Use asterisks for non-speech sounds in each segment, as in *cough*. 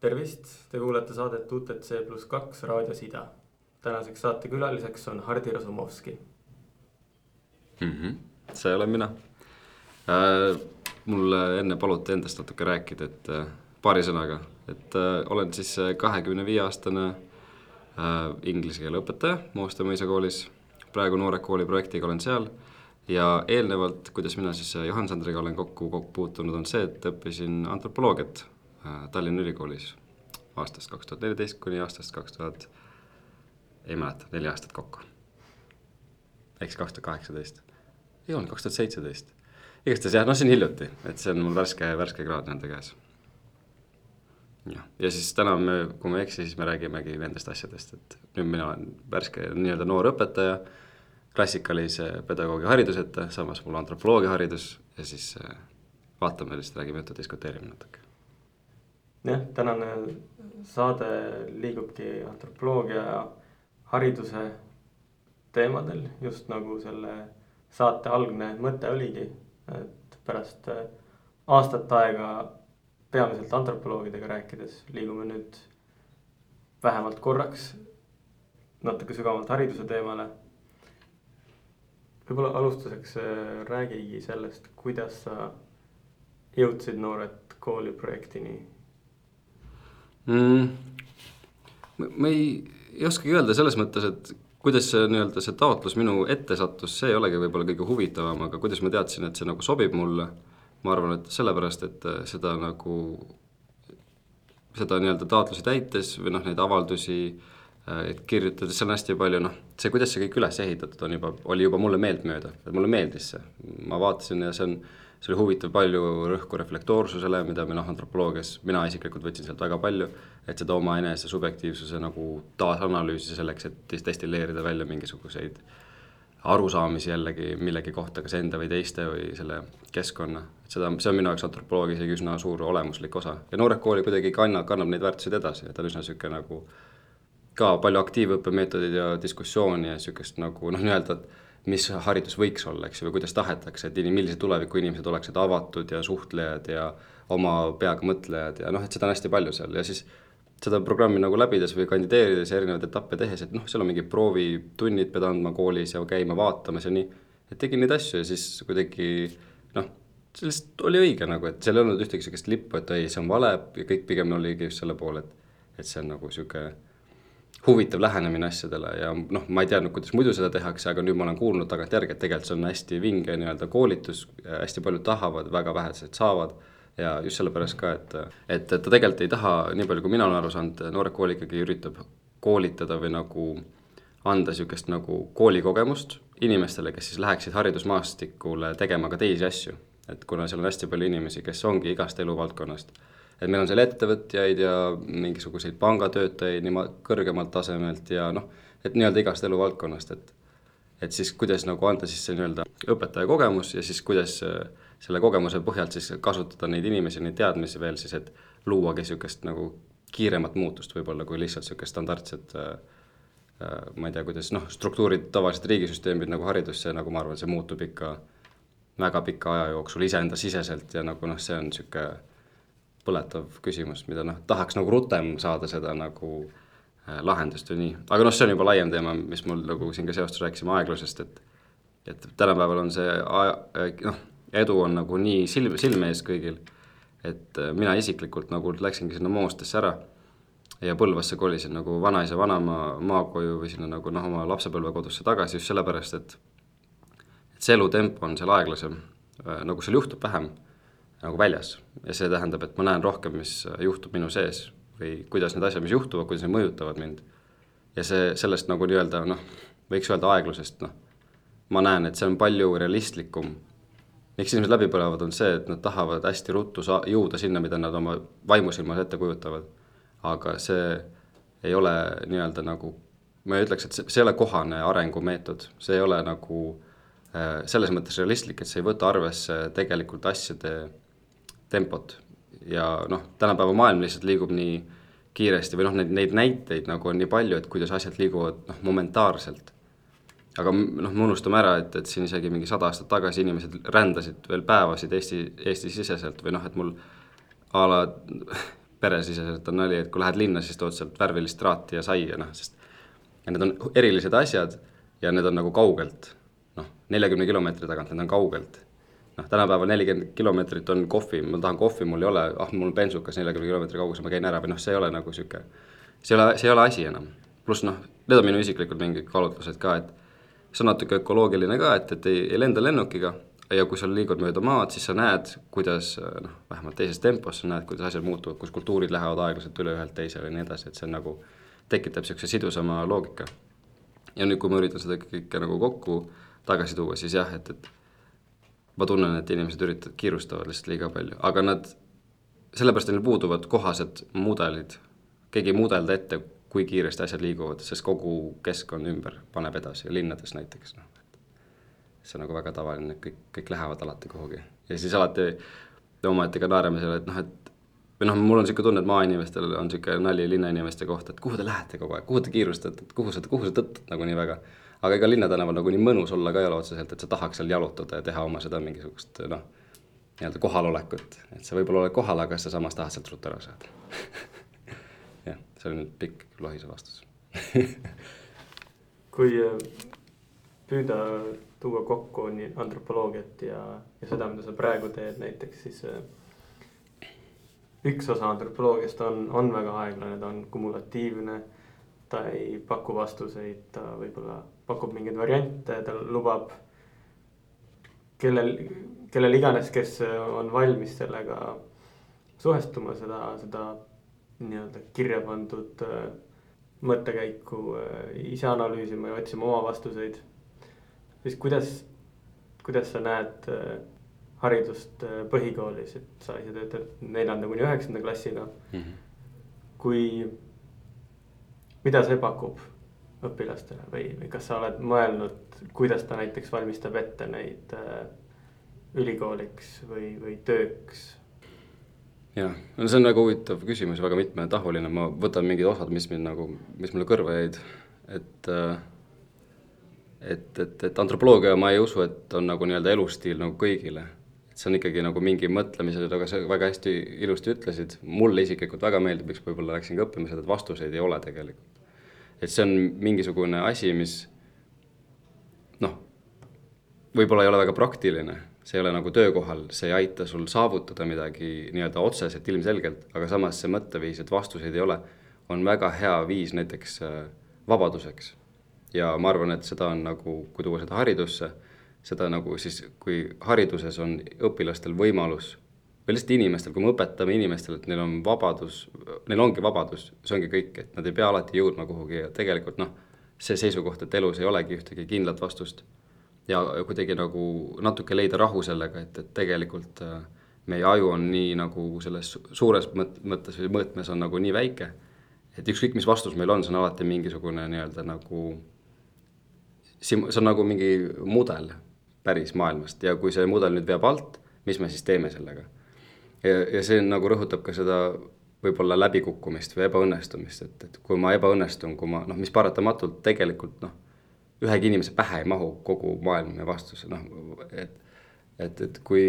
tervist, te kuulate saadet UTC pluss kaks raadios Ida. tänaseks saatekülaliseks on Hardi Rasumovski mm. -hmm. see olen mina äh,. mul enne paluti endast natuke rääkida, et äh, paari sõnaga, et äh, olen siis kahekümne viie aastane äh, inglise keele õpetaja Mooste mõisa koolis, praegu Noored Kooli projektiga olen seal ja eelnevalt, kuidas mina siis Johan Sandriga olen kokku, kokku puutunud, on see, et õppisin antropoloogiat äh, Tallinna Ülikoolis aastast kaks tuhat neliteist kuni aastast kaks tuhat, ei mäleta, neli aastat kokku. siis kaks tuhat kaheksateist, ei olnud, kaks tuhat seitseteist. igastahes jah, noh, see on hiljuti, et see on mul värske, värske kraad nende käes. jah, ja siis täna me, kui ma ei eksi, siis me räägimegi nendest asjadest, et nüüd mina olen värske nii-öelda noor õpetaja klassikalise pedagoogi hariduseta, samas mul antropoloogia haridus ja siis äh, vaatame, lihtsalt räägime juttu, diskuteerime natuke. Jah, tänane saade liigubki antropoloogia hariduse teemadel, just nagu selle saate algne mõte oligi, et pärast äh, aastat aega peamiselt antropoloogidega rääkides liigume nüüd vähemalt korraks natuke sügavamalt hariduse teemale. võib-olla alustuseks äh, räägigi sellest, kuidas sa jõudsid Noored Kooli projektini mm,? ma ei, ei oskagi öelda selles mõttes, et kuidas see nii-öelda see taotlus minu ette sattus, see ei olegi võib-olla kõige huvitavam, aga kuidas ma teadsin, et see nagu sobib mulle. ma arvan, et sellepärast, et seda nagu, seda nii-öelda taotlusi täites või noh, neid avaldusi et kirjutades, seal on hästi palju noh, see, kuidas see kõik üles ehitatud on juba, oli juba mulle meeltmööda, et mulle meeldis see. ma vaatasin ja see on see oli huvitav, palju rõhku reflektoorsusele, mida me noh, antropoloogias, mina isiklikult võtsin sealt väga palju, et seda omaenese subjektiivsuse nagu taasanalüüsi selleks, et destilleerida välja mingisuguseid arusaamisi jällegi millegi kohta, kas enda või teiste või selle keskkonna. et seda, see on minu jaoks antropoloogia isegi üsna suur olemuslik osa ja Noored Kooli kuidagi kannab, kannab neid väärtuseid edasi, et ta on üsna niisugune nagu ka palju aktiivõppemeetodeid ja diskussiooni ja niisugust nagu noh, nii-öelda, et mis haridus võiks olla, eks ju, või kuidas tahetakse, et millised tuleviku inimesed oleksid avatud ja suhtlejad ja oma peaga mõtlejad ja noh, et seda on hästi palju seal. Ja siis seda programmi nagu läbides või kandideerides ja erinevaid etappe tehes, et noh, seal on mingid proovitunnid, pead andma koolis ja käima vaatamas ja nii, et tegin neid asju ja siis kuidagi noh, see lihtsalt oli õige nagu, et seal ei olnud ühtegi niisugust lippu, et ei, see on vale ja kõik pigem oligi just selle poole, et et see on nagu niisugune huvitav lähenemine asjadele ja noh, ma ei teadnud, kuidas muidu seda tehakse, aga nüüd ma olen kuulnud tagantjärgi, et tegelikult see on hästi vinge nii-öelda koolitus, hästi paljud tahavad, väga vähesed saavad ja just sellepärast ka, et, et, et ta tegelikult ei taha, nii palju kui mina olen aru saanud, Noored Kool ikkagi üritab koolitada või nagu anda niisugust nagu koolikogemust inimestele, kes siis läheksid haridusmaastikule tegema ka teisi asju. et kuna seal on hästi palju inimesi, kes ongi igast eluvaldkonnast et meil on seal ettevõtjaid ja mingisuguseid pangatöötajaid nii kõrgemalt tasemelt ja noh, et nii-öelda igast eluvaldkonnast, et et siis kuidas nagu anda siis see nii-öelda õpetaja kogemus ja siis kuidas selle kogemuse põhjalt siis kasutada neid inimesi, neid teadmisi veel siis, et luuagi niisugust nagu kiiremat muutust võib-olla kui lihtsalt niisugust standardset äh, ma ei tea, kuidas noh, struktuurid, tavalised riigisüsteemid nagu haridus, see nagu ma arvan, see muutub ikka väga pika aja jooksul iseenda siseselt ja nagu noh, see on niisugune põletav küsimus, mida noh, tahaks nagu rutem saada seda nagu äh, lahendust või nii, aga noh, see on juba laiem teema, mis mul nagu siin ka seostus, rääkisime aeglusest, et et tänapäeval on see äh, noh, edu on nagu nii silm, silme ees kõigil, et äh, mina isiklikult nagu läksingi sinna Moostesse ära ja Põlvasse kolisin nagu vanaisa vanaema maakoju või sinna nagu noh, oma lapsepõlvekodusse tagasi just sellepärast, et et see elutempo on seal aeglasem, nagu seal juhtub vähem nagu väljas ja see tähendab, et ma näen rohkem, mis juhtub minu sees või kuidas need asjad, mis juhtuvad, kuidas need mõjutavad mind. ja see, sellest nagu nii-öelda noh, võiks öelda aeglusest, noh, ma näen, et see on palju realistlikum. miks inimesed läbi põlevad, on see, et nad tahavad hästi ruttu saa-, jõuda sinna, mida nad oma vaimusilmas ette kujutavad. aga see ei ole nii-öelda nagu, ma ei ütleks, et see, see ei ole kohane arengumeetod, see ei ole nagu äh, selles mõttes realistlik, et see ei võta arvesse tegelikult asjade tempot ja noh, tänapäeva maailm lihtsalt liigub nii kiiresti või noh, neid, neid näiteid nagu on nii palju, et kuidas asjad liiguvad noh, momentaarselt. aga noh, me unustame ära, et, et siin isegi mingi sada aastat tagasi inimesed rändasid veel päevasid Eesti, Eesti-siseselt või noh, et mul a la *laughs* peresiseselt on nali, et kui lähed linna, siis tood sealt värvilist traati ja saia, noh, sest ja need on erilised asjad ja need on nagu kaugelt, noh, neljakümne kilomeetri tagant, need on kaugelt noh, tänapäeval nelikümmend kilomeetrit on kohvi, ma tahan kohvi, mul ei ole, ah, mul on bensukas neljakümne kilomeetri kaugusel, ma käin ära või noh, see ei ole nagu sihuke, see ei ole, see ei ole asi enam. pluss noh, need on minu isiklikud mingid kaalutlused ka, et see on natuke ökoloogiline ka, et, et ei, ei lenda lennukiga ja kui sa liigud mööda maad, siis sa näed, kuidas noh, vähemalt teises tempos sa näed, kuidas asjad muutuvad, kus kultuurid lähevad aeglaselt üle ühelt teisele ja nii edasi, et see on nagu, tekitab niisuguse sidusama loogika. ja nüüd, kui ma üritan seda kõike nagu kokku tagasi tuua, siis jah, et, et ma tunnen, et inimesed üritavad, kiirustavad lihtsalt liiga palju, aga nad, sellepärast neil puuduvad kohased mudelid, keegi ei mudelda ette, kui kiiresti asjad liiguvad, sest kogu keskkond ümber paneb edasi, linnades näiteks, noh. See on nagu väga tavaline, kõik, kõik lähevad alati kuhugi. Ja siis alati omaette ka naerame selle, et noh, et või noh, mul on niisugune tunne, et maainimestel on niisugune nali linnainimeste kohta, et kuhu te lähete kogu aeg, kuhu te kiirustate, et kuhu sa, kuhu sa tõttad nagu nii väga. Aga ega linnatänaval nagu nii mõnus olla ka ei ole otseselt, et sa tahaks seal jalutada ja teha oma seda mingisugust noh, nii-öelda kohalolekut, et sa võib-olla oled kohal, aga sa samas tahad sealt ruttu ära saada *laughs* jah, see oli nüüd pikk lohisev vastus *laughs* kui püüda tuua kokku nii antropoloogiat ja, ja seda, mida sa praegu teed näiteks, siis äh, üks osa antropoloogiast on, on väga aeglane, ta on kumulatiivne. ta ei paku vastuseid, ta võib-olla pakub mingeid variante, ta lubab kellel, kellel iganes, kes on valmis sellega suhestuma, seda, seda nii-öelda kirja pandud äh, mõttekäiku äh, ise analüüsima ja otsima oma vastuseid siis kuidas, kuidas sa näed äh, haridust põhikoolis, et sa ise töötad neljanda kuni üheksanda klassiga mm. -hmm. kui, mida see pakub õpilastele või, või kas sa oled mõelnud, kuidas ta näiteks valmistab ette neid äh, ülikooliks või, või tööks? jah, no see on väga huvitav küsimus, väga mitmetahuline, ma võtan mingid osad, mis mind nagu, mis mulle kõrva jäid, et äh, et, et, et antropoloogia, ma ei usu, et on nagu nii-öelda elustiil nagu kõigile. et see on ikkagi nagu mingi mõtlemise, aga sa väga hästi ilusti ütlesid, mulle isiklikult väga meeldib, miks võib-olla läksingi õppima seda, et vastuseid ei ole tegelikult. Et see on mingisugune asi, mis noh, võib-olla ei ole väga praktiline, see ei ole nagu töökohal, see ei aita sul saavutada midagi nii-öelda otseselt ilmselgelt, aga samas see mõtteviis, et vastuseid ei ole, on väga hea viis näiteks äh, vabaduseks. Ja ma arvan, et seda on nagu, kui tuua seda haridusse, seda nagu siis, kui hariduses on õpilastel võimalus või lihtsalt inimestel, kui me õpetame inimestele, et neil on vabadus, neil ongi vabadus, see ongi kõik, et nad ei pea alati jõudma kuhugi ja tegelikult noh, see seisukoht, et elus ei olegi ühtegi kindlat vastust ja kuidagi nagu natuke leida rahu sellega, et, et tegelikult äh, meie aju on nii nagu selles suures mõt-, mõttes või mõõtmes on nagu nii väike, et ükskõik, mis vastus meil on, see on alati mingisugune nii-öelda nagu sim-, see on nagu mingi mudel päris maailmast ja kui see mudel nüüd veab alt, mis me siis teeme sellega? Ja, ja see nagu rõhutab ka seda võib-olla läbikukkumist või ebaõnnestumist, et, et kui ma ebaõnnestun, kui ma noh, mis paratamatult tegelikult noh, ühegi inimese pähe ei mahu kogu maailm ja vastus, noh, et, et, et kui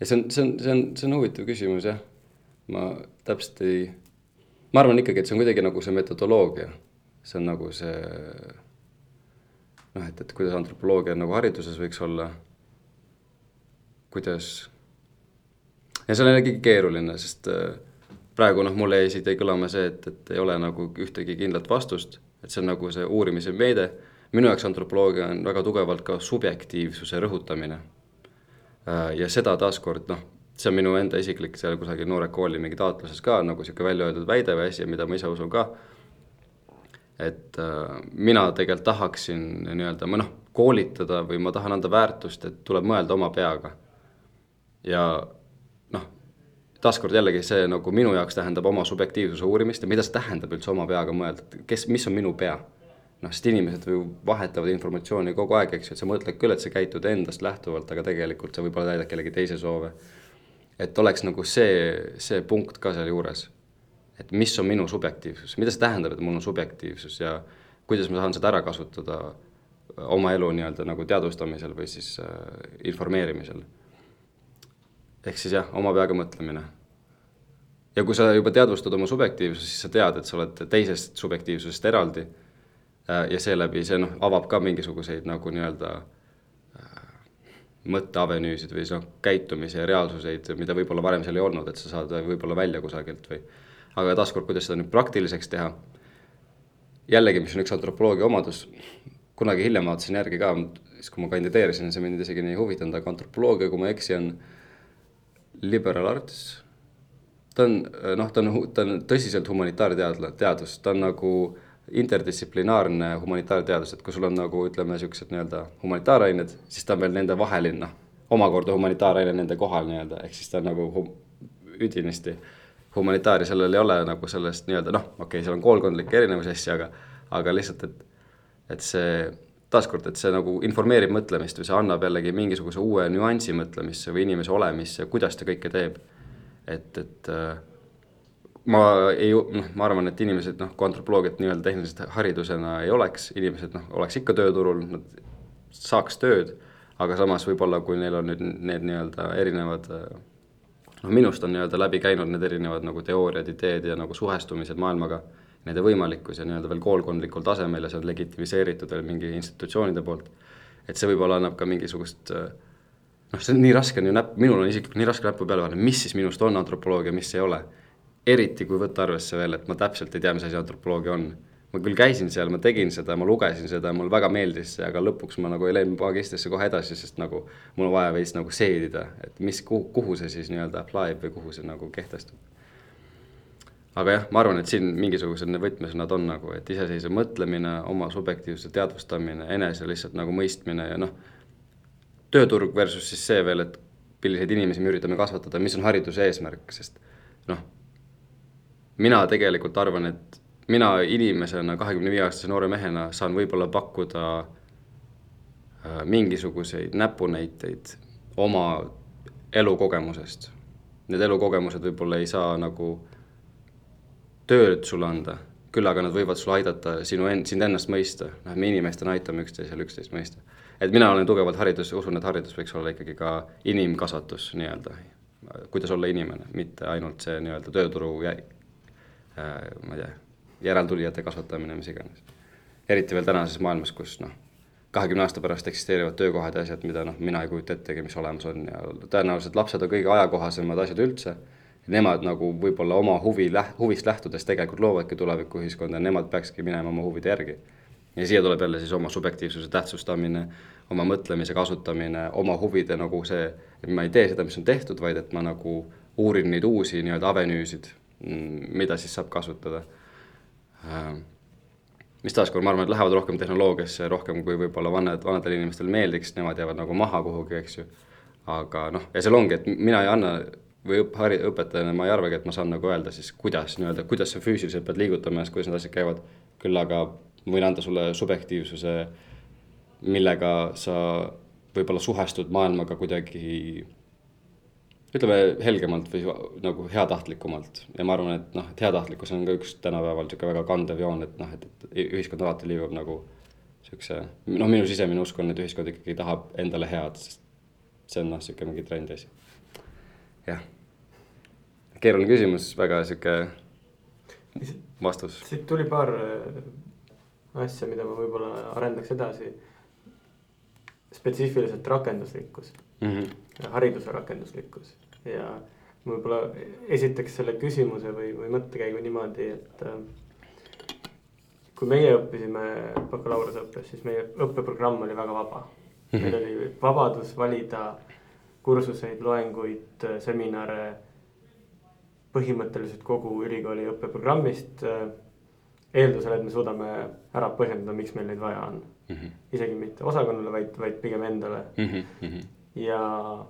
ja see on, see on, see on, see on huvitav küsimus jah, ma täpselt ei, ma arvan ikkagi, et see on kuidagi nagu see metodoloogia, see on nagu see noh, et, et kuidas antropoloogia nagu hariduses võiks olla, kuidas, ja see on jällegi keeruline, sest äh, praegu noh, mulle jäi siit jäi kõlama see, et, et ei ole nagu ühtegi kindlat vastust, et see on nagu see uurimise meede, minu jaoks antropoloogia on väga tugevalt ka subjektiivsuse rõhutamine. Äh, ja seda taaskord noh, see on minu enda isiklik seal kusagil Noore Kooli mingi taotluses ka nagu niisugune välja öeldud väide või asi, mida ma ise usun ka et äh, mina tegelikult tahaksin nii-öelda, ma noh, koolitada või ma tahan anda väärtust, et tuleb mõelda oma peaga. ja taaskord jällegi see nagu minu jaoks tähendab oma subjektiivsuse uurimist ja mida see tähendab üldse oma peaga mõelda, et kes, mis on minu pea. noh, sest inimesed ju vahetavad informatsiooni kogu aeg, eks ju, et sa mõtled küll, et sa käitud endast lähtuvalt, aga tegelikult sa võib-olla täidad kellegi teise soove. et oleks nagu see, see punkt ka sealjuures et mis on minu subjektiivsus, mida see tähendab, et mul on subjektiivsus ja kuidas ma saan seda ära kasutada oma elu nii-öelda nagu teadvustamisel või siis äh, informeerimisel. Ehk siis jah, oma peaga mõtlemine. ja kui sa juba teadvustad oma subjektiivsust, siis sa tead, et sa oled teisest subjektiivsusest eraldi. Äh, ja seeläbi see noh, avab ka mingisuguseid nagu nii-öelda äh, mõtteavenüüsid või noh, käitumise ja reaalsuseid, mida võib-olla varem seal ei olnud, et sa saad võib-olla välja kusagilt või. Aga taaskord, kuidas seda nüüd praktiliseks teha, jällegi, mis on üks antropoloogia omadus, kunagi hiljem vaatasin järgi ka, siis kui ma kandideerisin, see mind isegi nii ei huvitanud, aga antropoloogia, kui ma ei eksi, on liberal arts. ta on noh, ta on, ta on tõsiselt humanitaarteadla-, teadus, ta on nagu interdistsiplinaarne humanitaarteadus, et kui sul on nagu ütleme, niisugused nii-öelda humanitaarained, siis ta on veel nende vaheline, noh, omakorda humanitaaraine nende kohal nii-öelda, ehk siis ta on nagu hum-, üdinisti. Humanitaar ja sellel ei ole nagu sellest nii-öelda noh, okei okay,, seal on koolkondlikke erinevusi asju, aga aga lihtsalt, et et see taaskord, et see nagu informeerib mõtlemist või see annab jällegi mingisuguse uue nüansi mõtlemisse või inimese olemisse, kuidas ta kõike teeb. et, et äh, ma ei, noh, ma arvan, et inimesed noh, kui antropoloogiat nii-öelda tehniliselt haridusena ei oleks, inimesed noh, oleks ikka tööturul, nad saaks tööd, aga samas võib-olla, kui neil on nüüd need nii-öelda erinevad noh, minust on nii-öelda läbi käinud need erinevad nagu teooriad, ideed ja nagu suhestumised maailmaga, nende võimalikkus ja nii-öelda veel koolkondlikul tasemel ja see on legitimiseeritud veel mingi institutsioonide poolt, et see võib-olla annab ka mingisugust noh, see on nii raske on ju näpp, minul on isiklikult nii raske näppu peale panna, mis siis minust on antropoloogia, mis ei ole eriti kui võtta arvesse veel, et ma täpselt ei tea, mis asi antropoloogia on. ma küll käisin seal, ma tegin seda, ma lugesin seda, mulle väga meeldis see, aga lõpuks ma nagu ei läinud magistrisse kohe edasi, sest nagu mul on vaja veits nagu seedida, et mis, kuhu see siis nii-öelda apply ib või kuhu see nagu kehtestub. Aga jah, ma arvan, et siin mingisugused need võtmesõnad on nagu, et iseseisev mõtlemine, oma subjektiivsuse teadvustamine, enese lihtsalt nagu mõistmine ja noh, tööturg versus siis see veel, et milliseid inimesi me üritame kasvatada, mis on hariduse eesmärk, sest noh mina tegelikult arvan, et mina inimesena, kahekümne viie aastase noore mehena saan võib-olla pakkuda äh, mingisuguseid näpunäiteid oma elukogemusest. Need elukogemused võib-olla ei saa nagu tööd sulle anda, küll aga nad võivad sulle aidata sinu end-, sind ennast mõista, noh, me inimestena aitame üksteisel üksteist mõista. et mina olen tugevalt haridus, usun, et haridus võiks olla ikkagi ka inimkasvatus nii-öelda, kuidas olla inimene, mitte ainult see nii-öelda tööturu Äh, ma ei tea, järeltulijate kasvatamine, mis iganes. eriti veel tänases maailmas, kus noh, kahekümne aasta pärast eksisteerivad töökohad ja asjad, mida noh, mina ei kujuta ettegi, mis olemas on ja tõenäoliselt lapsed on kõige ajakohasemad asjad üldse. Nemad nagu võib-olla oma huvi läht-, huvist lähtudes tegelikult loovadki tulevikuühiskonda ja nemad peakski minema oma huvide järgi. ja siia tuleb jälle siis oma subjektiivsuse tähtsustamine, oma mõtlemise kasutamine, oma huvide nagu see, et ma ei tee seda, mis on tehtud, vaid et ma nagu uurin neid uusi nii-öelda avenüüsid Mm, mida siis saab kasutada. Äh, mis taaskord, ma arvan, et lähevad rohkem tehnoloogiasse, rohkem kui võib-olla vanad, vanadele inimestele meeldiks, nemad jäävad nagu maha kuhugi, eks ju. aga noh, ja seal ongi, et mina ei anna või õpp-, hari-, õpetajana ma ei arvagi, et ma saan nagu öelda siis, kuidas nii-öelda, kuidas sa füüsiliselt pead liigutama ja kuidas need asjad käivad. küll aga võin anda sulle subjektiivsuse, millega sa võib-olla suhestud maailmaga kuidagi ütleme helgemalt või nagu heatahtlikumalt ja ma arvan, et noh, et heatahtlikkus on ka üks tänapäeval niisugune väga kandev joon, et noh, et, et ühiskond alati liigub nagu niisuguse, noh, minu sisemine usk on, et ühiskond ikkagi tahab endale head, sest see on noh, niisugune mingi trendi asi. Jah, keeruline küsimus, väga niisugune vastus. siit tuli paar äh, asja, mida ma võib-olla arendaks edasi. spetsiifiliselt rakenduslikkus mm. -hmm hariduse rakenduslikkus ja võib-olla esitaks selle küsimuse või, või mõttekäigu niimoodi, et äh, kui meie õppisime bakalaureuseõppes, siis meie õppeprogramm oli väga vaba mm. -hmm. meil oli vabadus valida kursuseid, loenguid, seminare. põhimõtteliselt kogu ülikooli õppeprogrammist äh, eeldusel, et me suudame ära põhjendada, miks meil neid vaja on mm. -hmm. isegi mitte osakonnale, vaid, vaid pigem endale mm. -hmm ja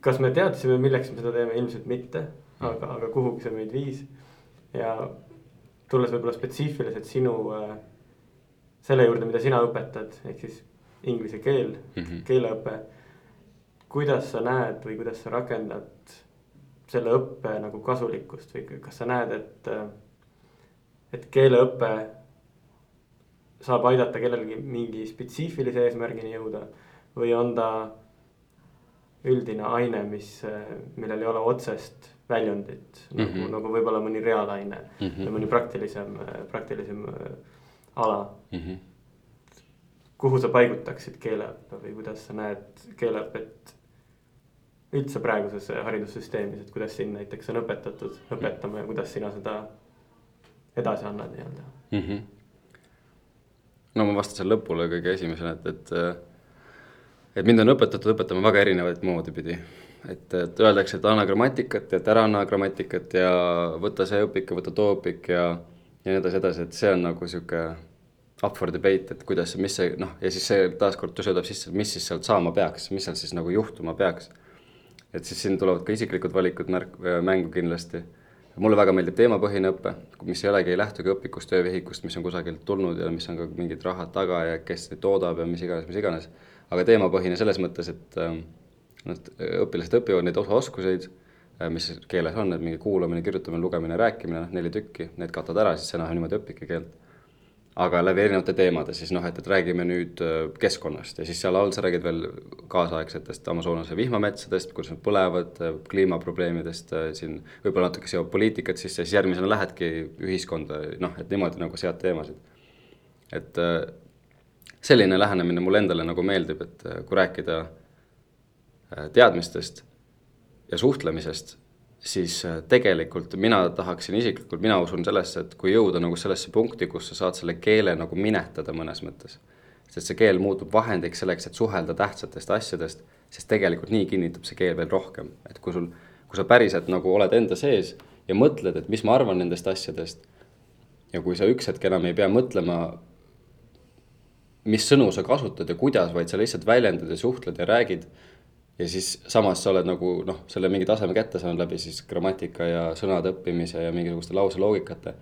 kas me teadsime, milleks me seda teeme, ilmselt mitte, aga, aga kuhugi see meid viis. ja tulles võib-olla spetsiifiliselt sinu äh, selle juurde, mida sina õpetad, ehk siis inglise keel mm, -hmm. keeleõpe. Kuidas sa näed või kuidas sa rakendad selle õppe nagu kasulikkust või kas sa näed, et, et keeleõpe saab aidata kellelgi mingi spetsiifilise eesmärgini jõuda või on ta üldine aine, mis, millel ei ole otsest väljundit mm, -hmm. nagu, mhm. nagu võib-olla mõni reaalaine mm -hmm. või mõni praktilisem, praktilisem äh, ala mm. -hmm. kuhu sa paigutaksid keeleõppe või kuidas sa näed keeleõpet üldse praeguses haridussüsteemis, et kuidas siin näiteks on õpetatud õpetama ja kuidas sina seda edasi annad nii-öelda mm. -hmm. no ma vastasin lõpule kõige esimesena, et, et et mind on õpetatud õpetama väga erinevaid moodi pidi. et, et öeldakse, et anna grammatikat et ära anna grammatikat ja võta see õpik ja võta too õpik ja ja nii edasi, edasi, et see on nagu niisugune up for debate, et kuidas, mis see noh, ja siis see taaskord söödab sisse, mis siis sealt saama peaks, mis seal siis nagu juhtuma peaks. Et siis siin tulevad ka isiklikud valikud märk-, mängu kindlasti mulle väga meeldib teemapõhine õpe, mis ei olegi, ei lähtugi õpikust, töövihikust, mis on kusagilt tulnud ja mis on ka mingid rahad taga ja kes toodab ja mis iganes, mis iganes. aga teemapõhine selles mõttes, et noh, õpilased õpivad neid osaoskuseid, äh, mis keeles on, et mingi kuulamine, kirjutamine, lugemine, rääkimine, noh neli tükki, need katad ära, siis sa enam niimoodi õpidki keelt aga läbi erinevate teemade siis noh, et, et räägime nüüd äh, keskkonnast ja siis seal all sa räägid veel kaasaegsetest Amazonase vihmametsadest, kuidas nad põlevad, äh, kliimaprobleemidest, äh, siin võib-olla natuke seob poliitikat sisse, siis järgmisena lähedki ühiskonda, noh, et niimoodi nagu sead teemasid. et selline lähenemine mulle endale nagu meeldib, et kui rääkida teadmistest ja suhtlemisest siis äh, tegelikult mina tahaksin isiklikult, mina usun sellesse, et kui jõuda nagu sellesse punkti, kus sa saad selle keele nagu minetada mõnes mõttes, sest see keel muutub vahendiks selleks, et suhelda tähtsatest asjadest, sest tegelikult nii kinnitab see keel veel rohkem, et kui sul, kui sa päriselt nagu oled enda sees ja mõtled, et mis ma arvan nendest asjadest, ja kui sa üks hetk enam ei pea mõtlema, mis sõnu sa kasutad ja kuidas, vaid sa lihtsalt väljendad ja suhtled ja räägid ja siis samas sa oled nagu noh, selle mingi taseme kätte saanud läbi siis grammatika ja sõnade õppimise ja mingisuguste lauseloogikate.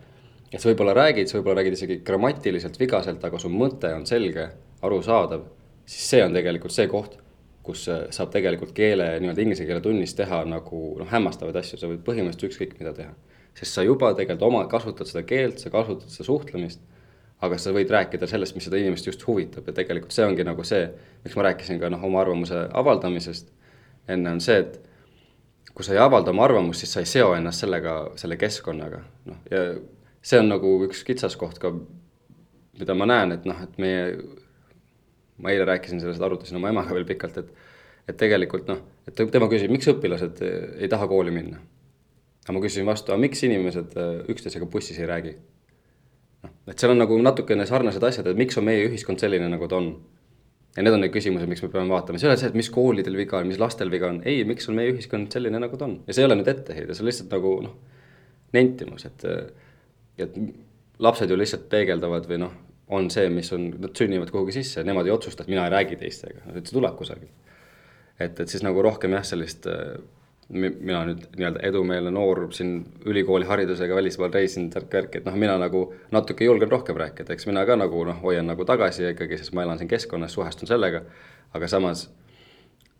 et sa võib-olla räägid, sa võib-olla räägid isegi grammatiliselt vigaselt, aga su mõte on selge, arusaadav, siis see on tegelikult see koht, kus saab tegelikult keele, nii-öelda inglise keele tunnis teha nagu noh, hämmastavaid asju, sa võid põhimõtteliselt ükskõik mida teha. sest sa juba tegelikult oma, kasutad seda keelt, sa kasutad seda suhtlemist aga sa võid rääkida sellest, mis seda inimest just huvitab. Ja tegelikult see ongi nagu see, miks ma rääkisin ka noh, oma arvamuse avaldamisest. Enne on see, et kui sa ei avalda oma arvamust, siis sa ei seo ennast sellega, selle keskkonnaga, noh, ja see on nagu üks kitsaskoht ka, mida ma näen, et noh, et meie, ma eile rääkisin sellest, arutasin oma emaga veel pikalt, et et tegelikult noh, et tema küsib, miks õpilased ei taha kooli minna. aga ma küsisin vastu, aga miks inimesed üksteisega bussis ei räägi noh, et seal on nagu natukene sarnased asjad, et miks on meie ühiskond selline, nagu ta on. ja need on need küsimused, miks me peame vaatama, see ei ole see, et mis koolidel viga on, mis lastel viga on, ei, miks on meie ühiskond selline, nagu ta on ja see ei ole nüüd etteheide, see on lihtsalt nagu noh, nentimus, et, et lapsed ju lihtsalt peegeldavad või noh, on see, mis on, nad sünnivad kuhugi sisse, nemad ei otsusta, et mina ei räägi teistega, see tuleb kusagilt. et, et siis nagu rohkem jah, sellist mina nüüd nii-öelda edumeelne noor siin ülikooli haridusega välismaal reisinud, värk-värk, et noh, mina nagu natuke julgen rohkem rääkida, eks mina ka nagu noh, hoian nagu tagasi ikkagi, sest ma elan siin keskkonnas, suhestun sellega, aga samas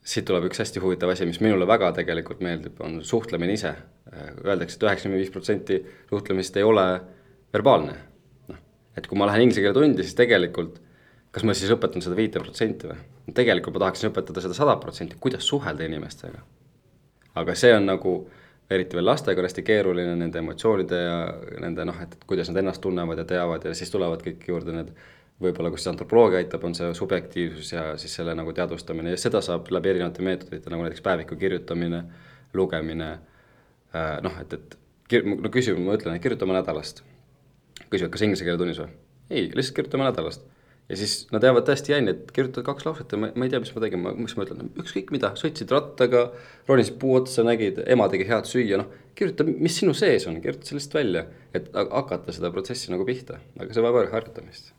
siit tuleb üks hästi huvitav asi, mis minule väga tegelikult meeldib, on suhtlemine ise. Öeldakse et, et üheksakümmend viis protsenti suhtlemist ei ole verbaalne. noh, et kui ma lähen inglise keele tundi, siis tegelikult kas ma siis õpetan seda viite protsenti või? tegelikult ma tahaksin õpetada seda sada protsenti, kuidas suhelda inimestega aga see on nagu eriti veel lastega on hästi keeruline nende emotsioonide ja nende noh, et kuidas nad ennast tunnevad ja teavad ja siis tulevad kõik juurde need võib-olla, kus antropoloogia aitab, on see subjektiivsus ja siis selle nagu teadvustamine ja seda saab läbi erinevate meetodite, nagu näiteks päeviku kirjutamine, lugemine, äh, noh, et, et kir-, no küsime, ma ütlen, et kirjutame nädalast. küsivad, kas inglise keele tunnis või? ei, lihtsalt kirjutame nädalast ja siis nad jäävad täiesti jänni, et kirjutad kaks lauset ja ma, ma ei tea, mis ma tegin, mis ma ütlen, ükskõik mida, sõitsid rattaga, ronisid puu otsa, nägid, ema tegi head süüa, noh, kirjuta, mis sinu sees on, kirjuta sellest välja, et hakata seda protsessi nagu pihta, aga see vajab harjutamist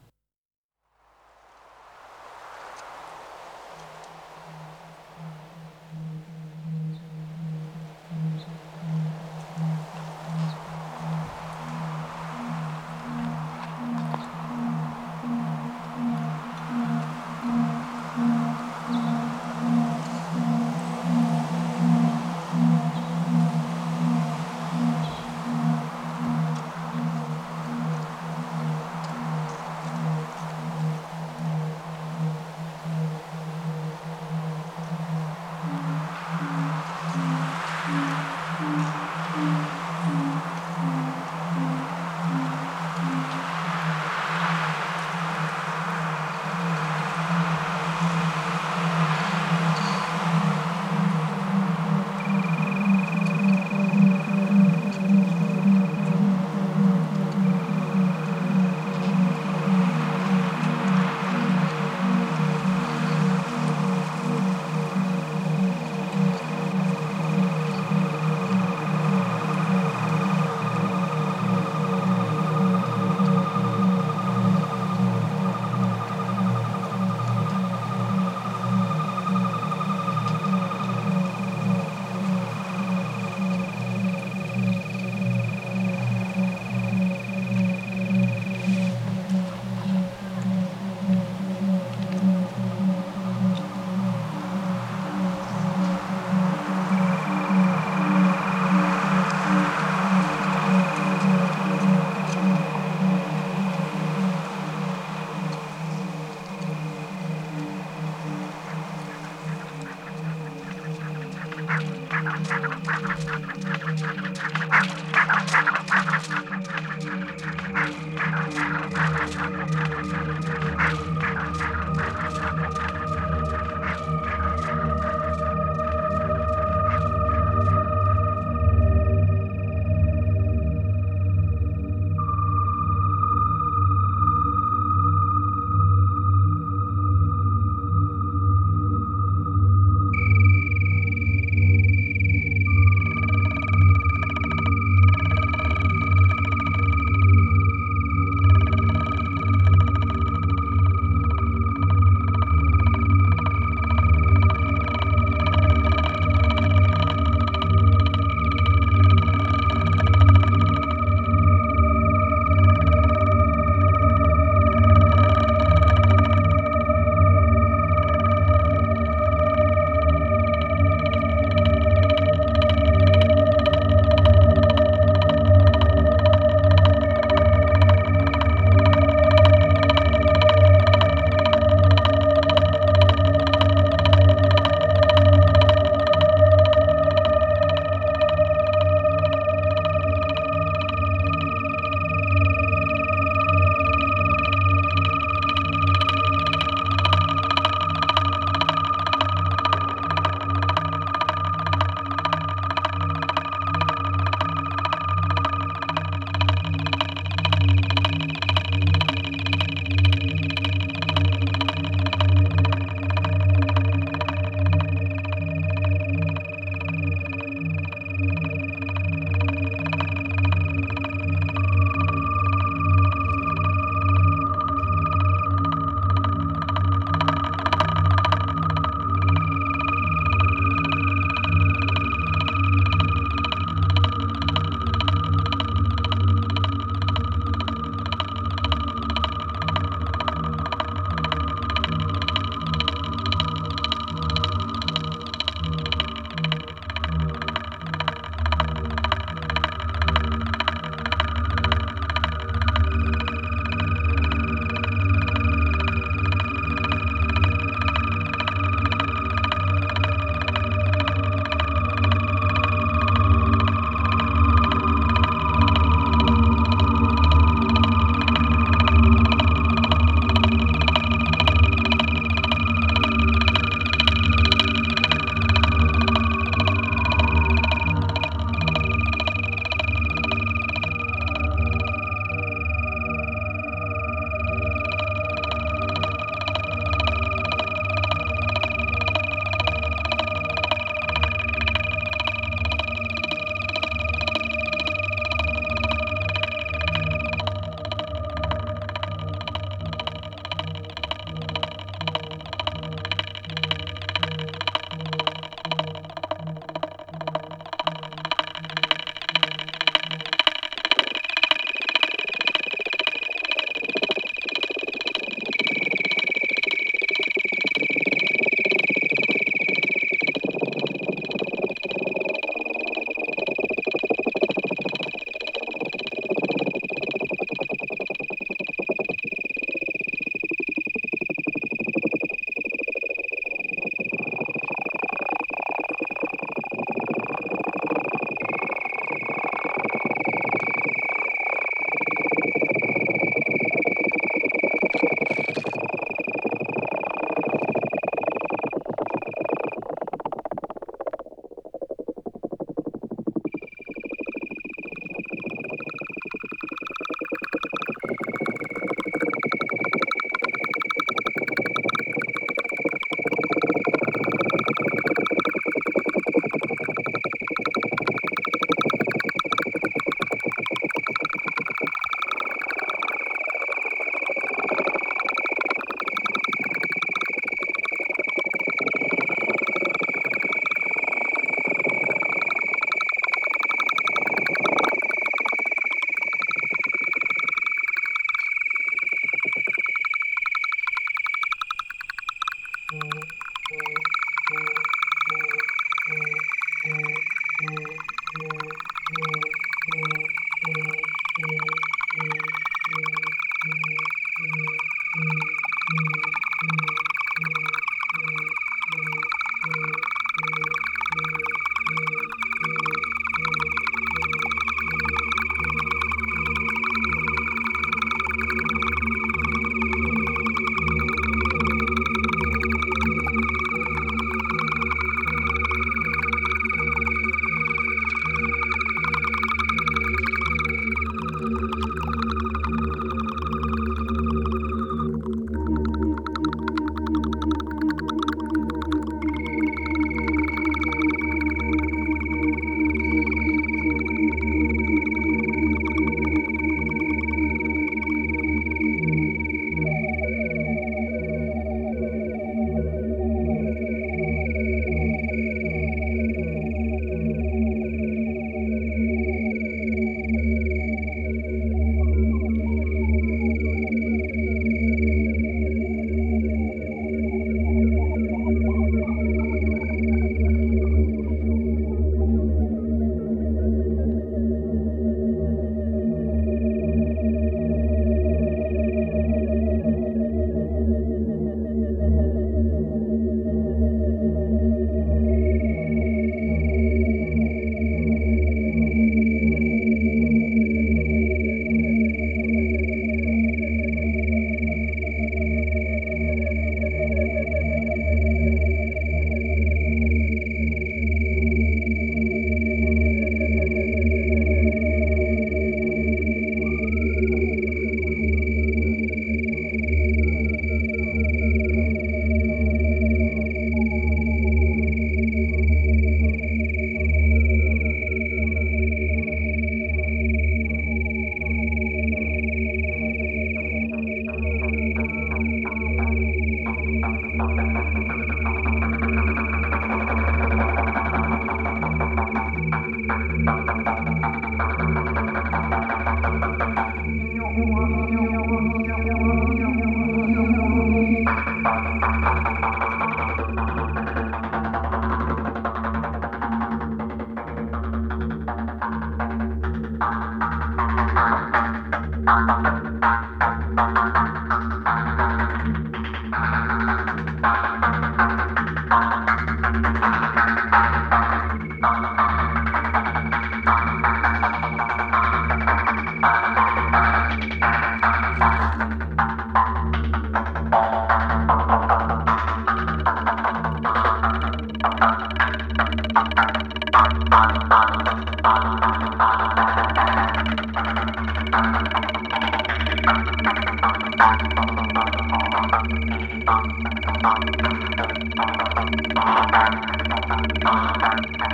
Gracias.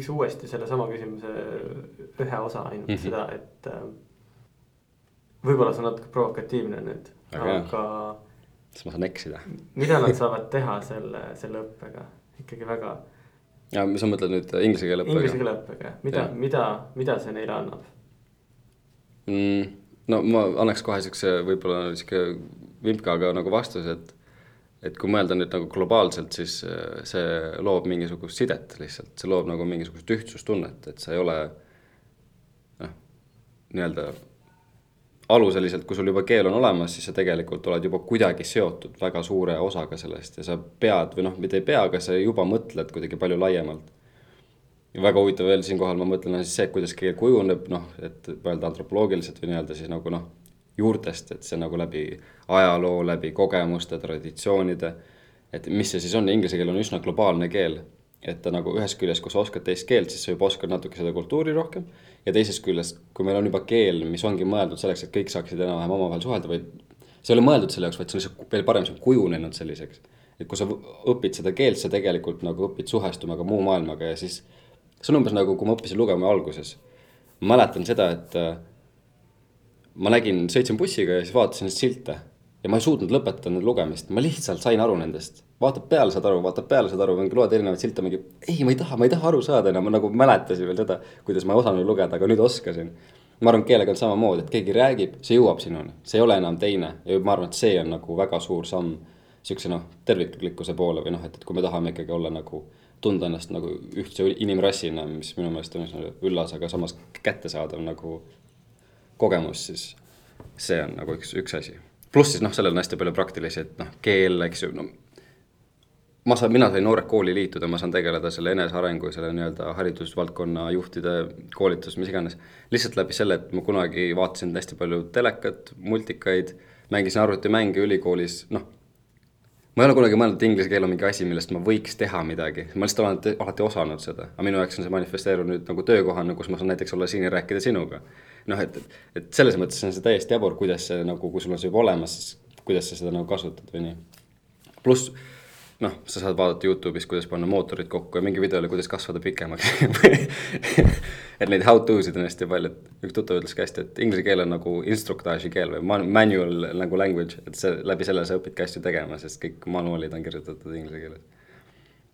Küsiks uuesti sellesama küsimuse ühe osa ainult mm -hmm. seda, et äh, võib-olla see on natuke provokatiivne nüüd, Aga aga siis ma saan eksida. mida nad *laughs* saavad teha selle, selle õppega, ikkagi väga. ja sa mõtled nüüd inglise keele õppega? Inglise keele õppega, mida, mida, mida see neile annab mm,? no ma annaks kohe siukse võib-olla sihuke vimkaga nagu vastuse, et et kui mõelda nüüd nagu globaalselt, siis äh, see loob mingisugust sidet lihtsalt, see loob nagu mingisugust ühtsustunnet, et sa ei ole noh, nii-öelda aluseliselt, kui sul juba keel on olemas, siis sa tegelikult oled juba kuidagi seotud väga suure osaga sellest ja sa pead või noh, mitte ei pea, aga sa juba mõtled kuidagi palju laiemalt. ja väga huvitav veel siinkohal ma mõtlen on siis see, kuidas keel kujuneb, noh, et öelda antropoloogiliselt või nii-öelda siis nagu noh, juurtest, et see nagu läbi ajaloo, läbi kogemuste, traditsioonide. et mis see siis on, inglise keel on üsna globaalne keel. et ta nagu ühest küljest, kui sa oskad teist keelt, siis sa juba oskad natuke seda kultuuri rohkem. ja teisest küljest, kui meil on juba keel, mis ongi mõeldud selleks, et kõik saaksid enam-vähem omavahel suhelda, vaid. see ei ole mõeldud selle jaoks, vaid see on lihtsalt veel parem, see on kujunenud selliseks. et kui sa õpid seda keelt, sa tegelikult nagu õpid suhestuma ka muu maailmaga ja siis. see on umbes nagu, kui ma õppisin lugema alguses. mäletan seda, et ma nägin, sõitsin bussiga ja siis vaatasin neid silte. Ja ma ei suutnud lõpetada nende lugemist, ma lihtsalt sain aru nendest. vaatab peale, saad aru, vaatab peale, saad aru, mingi loed erinevaid silte, mingi ei, ma ei taha, ma ei taha aru saada enam, ma nagu mäletasin veel seda, kuidas ma ei osanud lugeda, aga nüüd oskasin. ma arvan, keelega on samamoodi, et keegi räägib, see jõuab sinuni, see ei ole enam teine. Ja ma arvan, et see on nagu väga suur samm sihukese noh, terviklikkuse poole või noh, et, et kui me tahame ikkagi olla nagu, tunda ennast nagu ühtse inimrassina, mis minu meelest on üsna üllas, aga samas kättesaadav nagu kogemus, siis see on nagu üks, üks asi. pluss siis noh, sellel on hästi palju praktilisi, et noh, keel, eks ju, no ma saan, mina sain Noored Kooli liituda, ma saan tegeleda selle enesearengu ja selle nii-öelda haridusvaldkonna juhtide koolitus, mis iganes. lihtsalt läbi selle, et ma kunagi vaatasin hästi palju telekat, multikaid, mängisin arvutimänge ülikoolis, noh. ma ei ole kunagi mõelnud, et inglise keel on mingi asi, millest ma võiks teha midagi, ma lihtsalt olen alati, osanud seda, aga minu jaoks on see manifesteerunud nagu töökohana, kus ma saan näiteks olla siin ja rääkida sinuga noh, et, et selles mõttes on see täiesti jabur, kuidas see nagu, kui sul on see juba olemas, siis kuidas sa seda nagu kasutad või nii. pluss noh, sa saad vaadata Youtube'is, kuidas panna mootorid kokku ja mingi video oli, kuidas kasvada pikemaks *laughs* et neid how to sid on hästi palju, et üks tuttav ütles ka hästi, et inglise keel on nagu instruktaaži keel või manual nagu language, et see läbi selle sa õpidki asju tegema, sest kõik manuaalid on kirjutatud inglise keeles.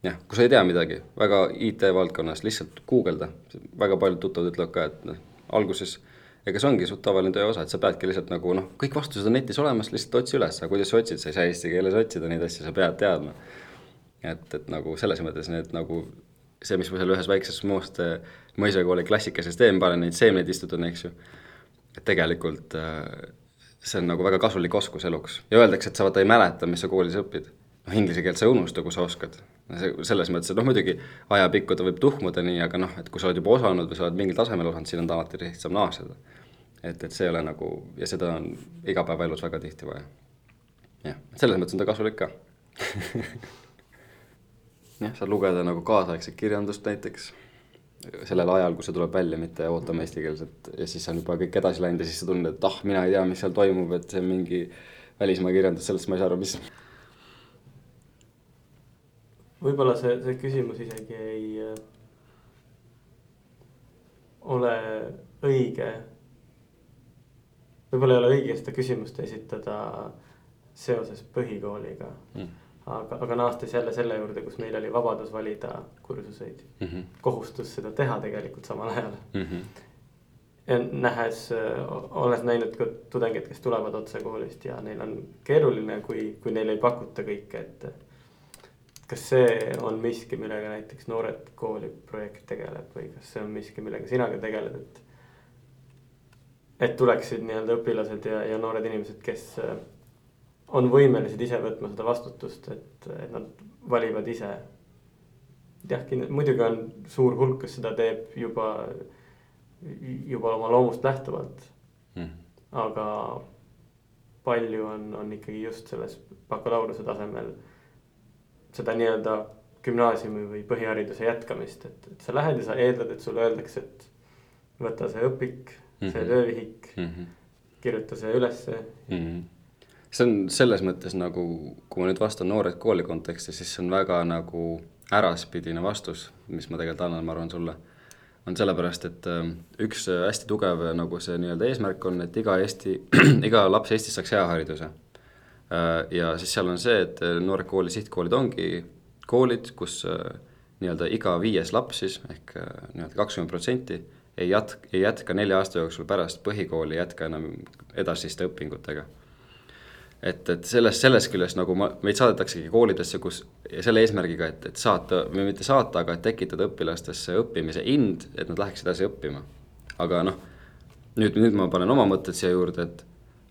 jah, kui sa ei tea midagi väga IT valdkonnas, lihtsalt guugelda, väga paljud tuttavad ütlevad ka, et noh, alguses ega see ongi suht tavaline töö osa, et sa peadki lihtsalt nagu noh, kõik vastused on netis olemas, lihtsalt otsi üles, aga kuidas sa otsid, sa ei saa eesti keeles otsida neid asju, sa pead teadma. et, et nagu selles mõttes need nagu see, mis ma seal ühes väikses Mooste mõisakooli klassikalises teen, panen neid seemneid istutan, eks ju. et tegelikult äh, see on nagu väga kasulik oskus eluks ja öeldakse, et sa vaata ei mäleta, mis sa koolis õpid. noh, inglise keelt sa ei unusta, kui sa oskad. selles mõttes, et noh, muidugi ajapikku ta võib tuhmuda nii, aga noh, et kui sa oled juba osanud või sa oled mingil tasemel osanud, siis on ta alati lihtsam naaseda. Et, et see ei ole nagu, ja seda on igapäevaelus väga tihti vaja. jah, selles mõttes on ta kasulik ka *laughs* jah, saad lugeda nagu kaasaegset kirjandust näiteks sellel ajal, kui see tuleb välja, mitte ootama eestikeelset ja siis on juba kõik edasi läinud ja siis sa tunned, et ah, mina ei tea, mis seal toimub, et see on mingi välismaa kirjandus, sellest ma ei saa aru, mis. võib-olla see, see küsimus isegi ei äh, ole õige. Võib-olla ei ole õige seda küsimust esitada seoses põhikooliga mm aga, aga naastes jälle selle juurde, kus meil oli vabadus valida kursuseid mm. -hmm. kohustus seda teha tegelikult samal ajal mm. -hmm. ja nähes, olles näinud ka tudengeid, kes tulevad otse koolist ja neil on keeruline, kui, kui neile ei pakuta kõike, et. kas see on miski, millega näiteks Noored Kooli projekt tegeleb või kas see on miski, millega sina ka tegeled, et. Et tuleksid nii-öelda õpilased ja, ja noored inimesed, kes on võimelised ise võtma seda vastutust, et, et nad valivad ise. jah, muidugi on suur hulk, kes seda teeb juba, juba oma loomust lähtuvalt mm.. aga palju on, on ikkagi just selles bakalaureuse tasemel seda nii-öelda gümnaasiumi või põhihariduse jätkamist, et, et sa lähed ja sa eeldad, et sulle öeldakse, et võta see õpik mm, -hmm. see mhm. töövihik mm, -hmm. kirjuta see ülesse mm. -hmm see on selles mõttes nagu, kui ma nüüd vastan Noored Kooli kontekstis, siis see on väga nagu äraspidine vastus, mis ma tegelikult annan, ma arvan sulle. on sellepärast, et äh, üks äh, hästi tugev äh, nagu see nii-öelda eesmärk on, et iga Eesti, *clears throat* iga laps Eestis saaks hea hariduse. ja siis seal on see, et Noored Kooli sihtkoolid ongi koolid, kus nii-öelda iga viies laps siis ehk nii-öelda kakskümmend protsenti ei jatk-, ei jätka nelja aasta jooksul pärast põhikooli, jätka enam edasiste õpingutega et, et sellest, sellest küljest nagu ma, meid saadetaksegi koolidesse, kus selle eesmärgiga, et, et saata või mitte saata, aga tekitada õpilastesse õppimise ind, et nad läheks edasi õppima. aga noh, nüüd, nüüd ma panen oma mõtted siia juurde, et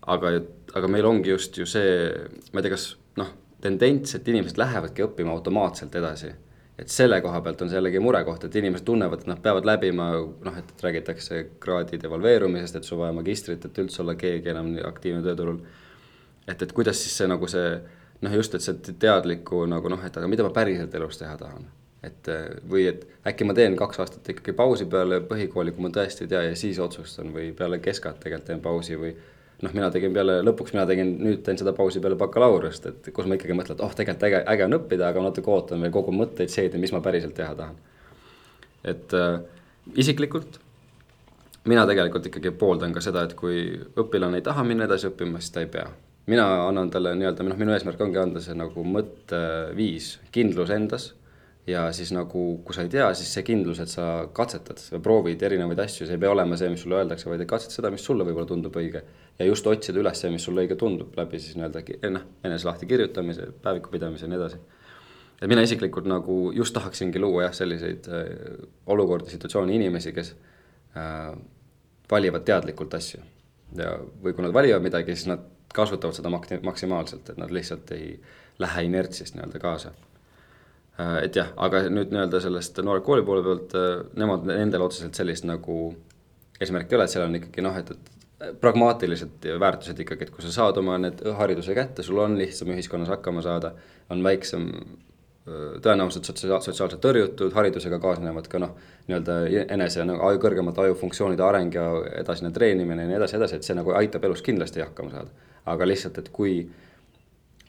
aga, aga meil ongi just ju see, ma ei tea, kas noh, tendents, et inimesed lähevadki õppima automaatselt edasi. Et selle koha pealt on see jällegi murekoht, et inimesed tunnevad, et nad peavad läbima noh, et räägitakse kraadi devalveerumisest, et sul vaja magistrit, et üldse olla keegi enam aktiivne tööturul et, et kuidas siis see nagu see noh, just, et see teadliku nagu noh, et aga mida ma päriselt elus teha tahan. et või et äkki ma teen kaks aastat ikkagi pausi peale põhikooli, kui ma tõesti ei tea ja siis otsustan või peale keskat tegelikult teen pausi või noh, mina tegin peale, lõpuks mina tegin, nüüd teen seda pausi peale bakalaureust, et kus ma ikkagi mõtlen, et oh, tegelikult äge, äge on õppida, aga natuke ootan veel kogu mõtteid seedida, mis ma päriselt teha tahan. et äh, isiklikult mina tegelikult ikkagi pooldan ka seda, et kui õpilane ei taha minna edasi õppima, siis ta ei pea mina annan talle nii-öelda, noh, minu eesmärk ongi anda see nagu mõtteviis, kindlus endas. Ja siis nagu, kui sa ei tea, siis see kindlus, et sa katsetad, sa proovid erinevaid asju, see ei pea olema see, mis sulle öeldakse, vaid katsetad seda, mis sulle võib-olla tundub õige. ja just otsida üles see, mis sulle õige tundub, läbi siis nii-öelda noh, enese lahti kirjutamise, päeviku pidamise ja nii edasi. et mina isiklikult nagu just tahaksingi luua jah, selliseid äh, olukordi, situatsioone, inimesi, kes äh, valivad teadlikult asju. ja, või kui nad valivad midagi, siis nad kasutavad seda mak-, maksimaalselt, et nad lihtsalt ei lähe inertsist nii-öelda kaasa. Äh, et jah, aga nüüd nii-öelda sellest noore kooli poole pealt, äh, nemad, nendel otseselt sellist nagu eesmärki ei ole, et seal on ikkagi noh, et, et pragmaatilised väärtused ikkagi, et kui sa saad oma need hariduse kätte, sul on lihtsam ühiskonnas hakkama saada, on väiksem tõenäoliselt sotsiaal, sotsiaalselt tõrjutud, haridusega kaasnevad ka noh, nii-öelda enese nagu aju, kõrgemate ajufunktsioonide areng ja edasine treenimine ja nii edasi, edasi, et see nagu aitab elus kindlasti hakkama saada. Aga lihtsalt, et kui,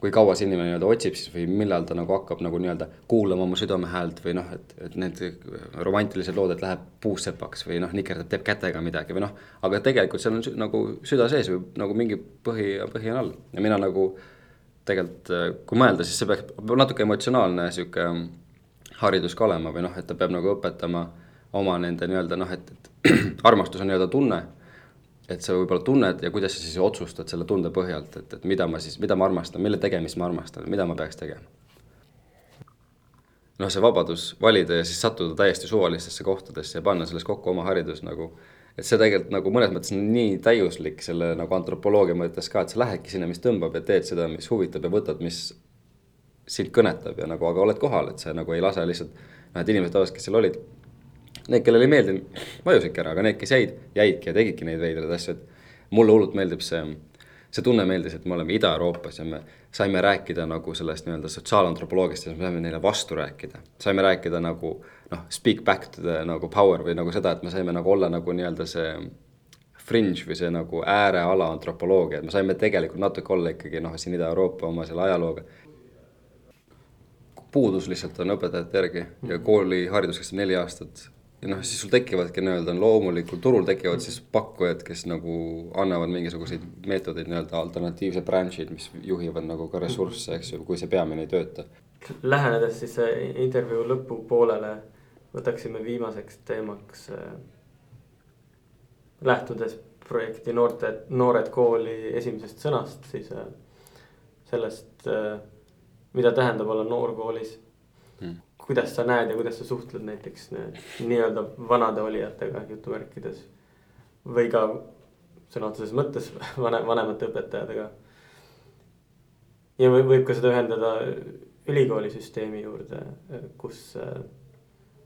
kui kaua see inimene nii-öelda otsib siis või millal ta nagu hakkab nagu nii-öelda kuulama oma südame häält või noh, et, et need romantilised lood, et läheb puussepaks või noh, nikerdab, teeb kätega midagi või noh, aga tegelikult seal on nagu süda sees või nagu mingi põhi, põhi on all. Ja mina nagu tegelikult, kui mõelda, siis see peaks, natuke emotsionaalne sihuke haridus ka olema või noh, et ta peab nagu õpetama oma nende nii-öelda noh, et, et *clears throat* armastus on nii-öelda tunne et sa võib-olla tunned ja kuidas sa siis otsustad selle tunde põhjalt, et, et mida ma siis, mida ma armastan, mille tegemist ma armastan, mida ma peaks tegema. noh, see vabadus valida ja siis sattuda täiesti suvalistesse kohtadesse ja panna sellest kokku oma haridus nagu, et see tegelikult nagu mõnes mõttes on nii täiuslik selle nagu antropoloogia mõttes ka, et sa lähedki sinna, mis tõmbab ja teed seda, mis huvitab ja võtad, mis sind kõnetab ja nagu, aga oled kohal, et sa nagu ei lase lihtsalt, noh, et inimesed tavaliselt, kes seal olid, need, kellele ei meeldinud, vajusidki ära, aga need, kes jäid, jäidki ja tegidki neid veidraid asju, et mulle hullult meeldib see, see tunne meeldis, et me oleme Ida-Euroopas ja me saime rääkida nagu sellest nii-öelda sotsiaalantropoloogiast ja me saime neile vastu rääkida. saime rääkida nagu noh, speak back to the nagu power või nagu seda, et me saime nagu olla nagu nii-öelda see fringe või see nagu ääreala antropoloogia, et me saime tegelikult natuke olla ikkagi noh, siin Ida-Euroopa oma selle ajalooga. puudus lihtsalt on õpetajate järgi ja kooliharidus kestab neli aastat ja noh, siis sul tekivadki nii-öelda loomulikul turul tekivad siis pakkujad, kes nagu annavad mingisuguseid meetodeid, nii-öelda alternatiivsed branch'id, mis juhivad nagu ka ressursse, eks ju, kui see peamine ei tööta. Lähenedes siis intervjuu lõpupoolele, võtaksime viimaseks teemaks äh, lähtudes projekti noorte, Noored kooli esimesest sõnast, siis äh, sellest, äh, mida tähendab olla noor koolis kuidas sa näed ja kuidas sa suhtled näiteks nii-öelda vanade olijatega jutumärkides. või ka sõna otseses mõttes *laughs* vanem, vanemate õpetajatega. ja võib, võib ka seda ühendada ülikoolisüsteemi juurde, kus,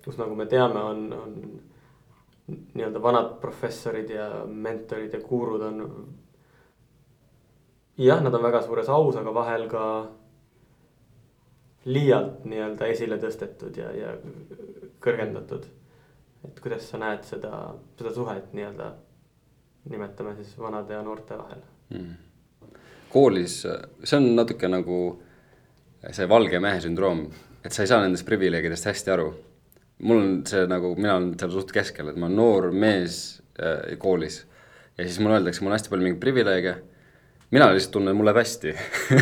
kus nagu me teame, on, on nii-öelda vanad professorid ja mentorid ja gurud on. jah, nad on väga suures aus, aga vahel ka liialt nii-öelda esile tõstetud ja, ja kõrgendatud. et kuidas sa näed seda, seda suhet nii-öelda, nimetame siis vanade ja noorte vahel mm.? koolis, see on natuke nagu see valge mehe sündroom, et sa ei saa nendest privileegidest hästi aru. mul on see nagu, mina olen seal suht keskel, et ma olen noor mees äh, koolis ja siis mulle öeldakse, mul on hästi palju mingeid privileege mina lihtsalt tunnen, mul läheb hästi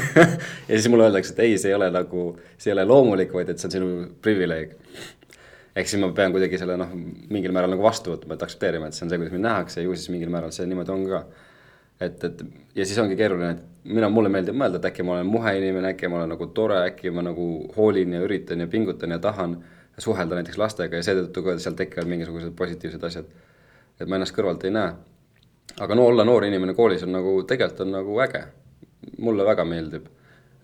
*laughs* ja siis mulle öeldakse, et ei, see ei ole nagu, see ei ole loomulik, vaid et see on sinu privileeg. ehk siis ma pean kuidagi selle noh, mingil määral nagu vastu võtma, et aktsepteerima, et see on see, kuidas mind nähakse ja ju siis mingil määral see niimoodi on ka. et, et ja siis ongi keeruline, et mina, mulle meeldib mõelda, et äkki ma olen muhe inimene, äkki ma olen nagu tore, äkki ma nagu hoolin ja üritan ja pingutan ja tahan suhelda näiteks lastega ja seetõttu ka seal tekivad mingisugused positiivsed asjad. et ma ennast kõrvalt ei näe aga no olla noor inimene koolis on nagu, tegelikult on nagu äge. mulle väga meeldib.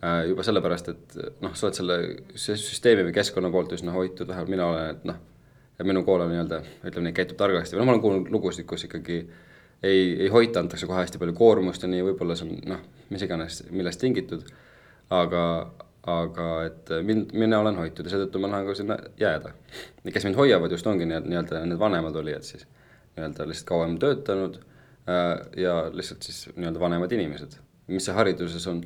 Äh, juba sellepärast, et noh, sa oled selle süsteemi või keskkonna poolt üsna hoitud, vähemalt mina olen, et noh, et minu kool on nii-öelda, ütleme nii, käitub targasti või noh, ma olen kuulnud lugusid, kus ikkagi ei, ei hoita, antakse kohe hästi palju koormust ja nii, võib-olla see on noh, mis iganes, millest tingitud, aga, aga et mind, mina olen hoitud ja seetõttu ma tahan ka sinna jääda. kes mind hoiavad just ongi nii-öelda, nii-öelda need vanemad olijad siis, nii-öelda lihtsalt kauem töötanud ja lihtsalt siis nii-öelda vanemad inimesed. mis see hariduses on,